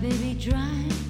baby drive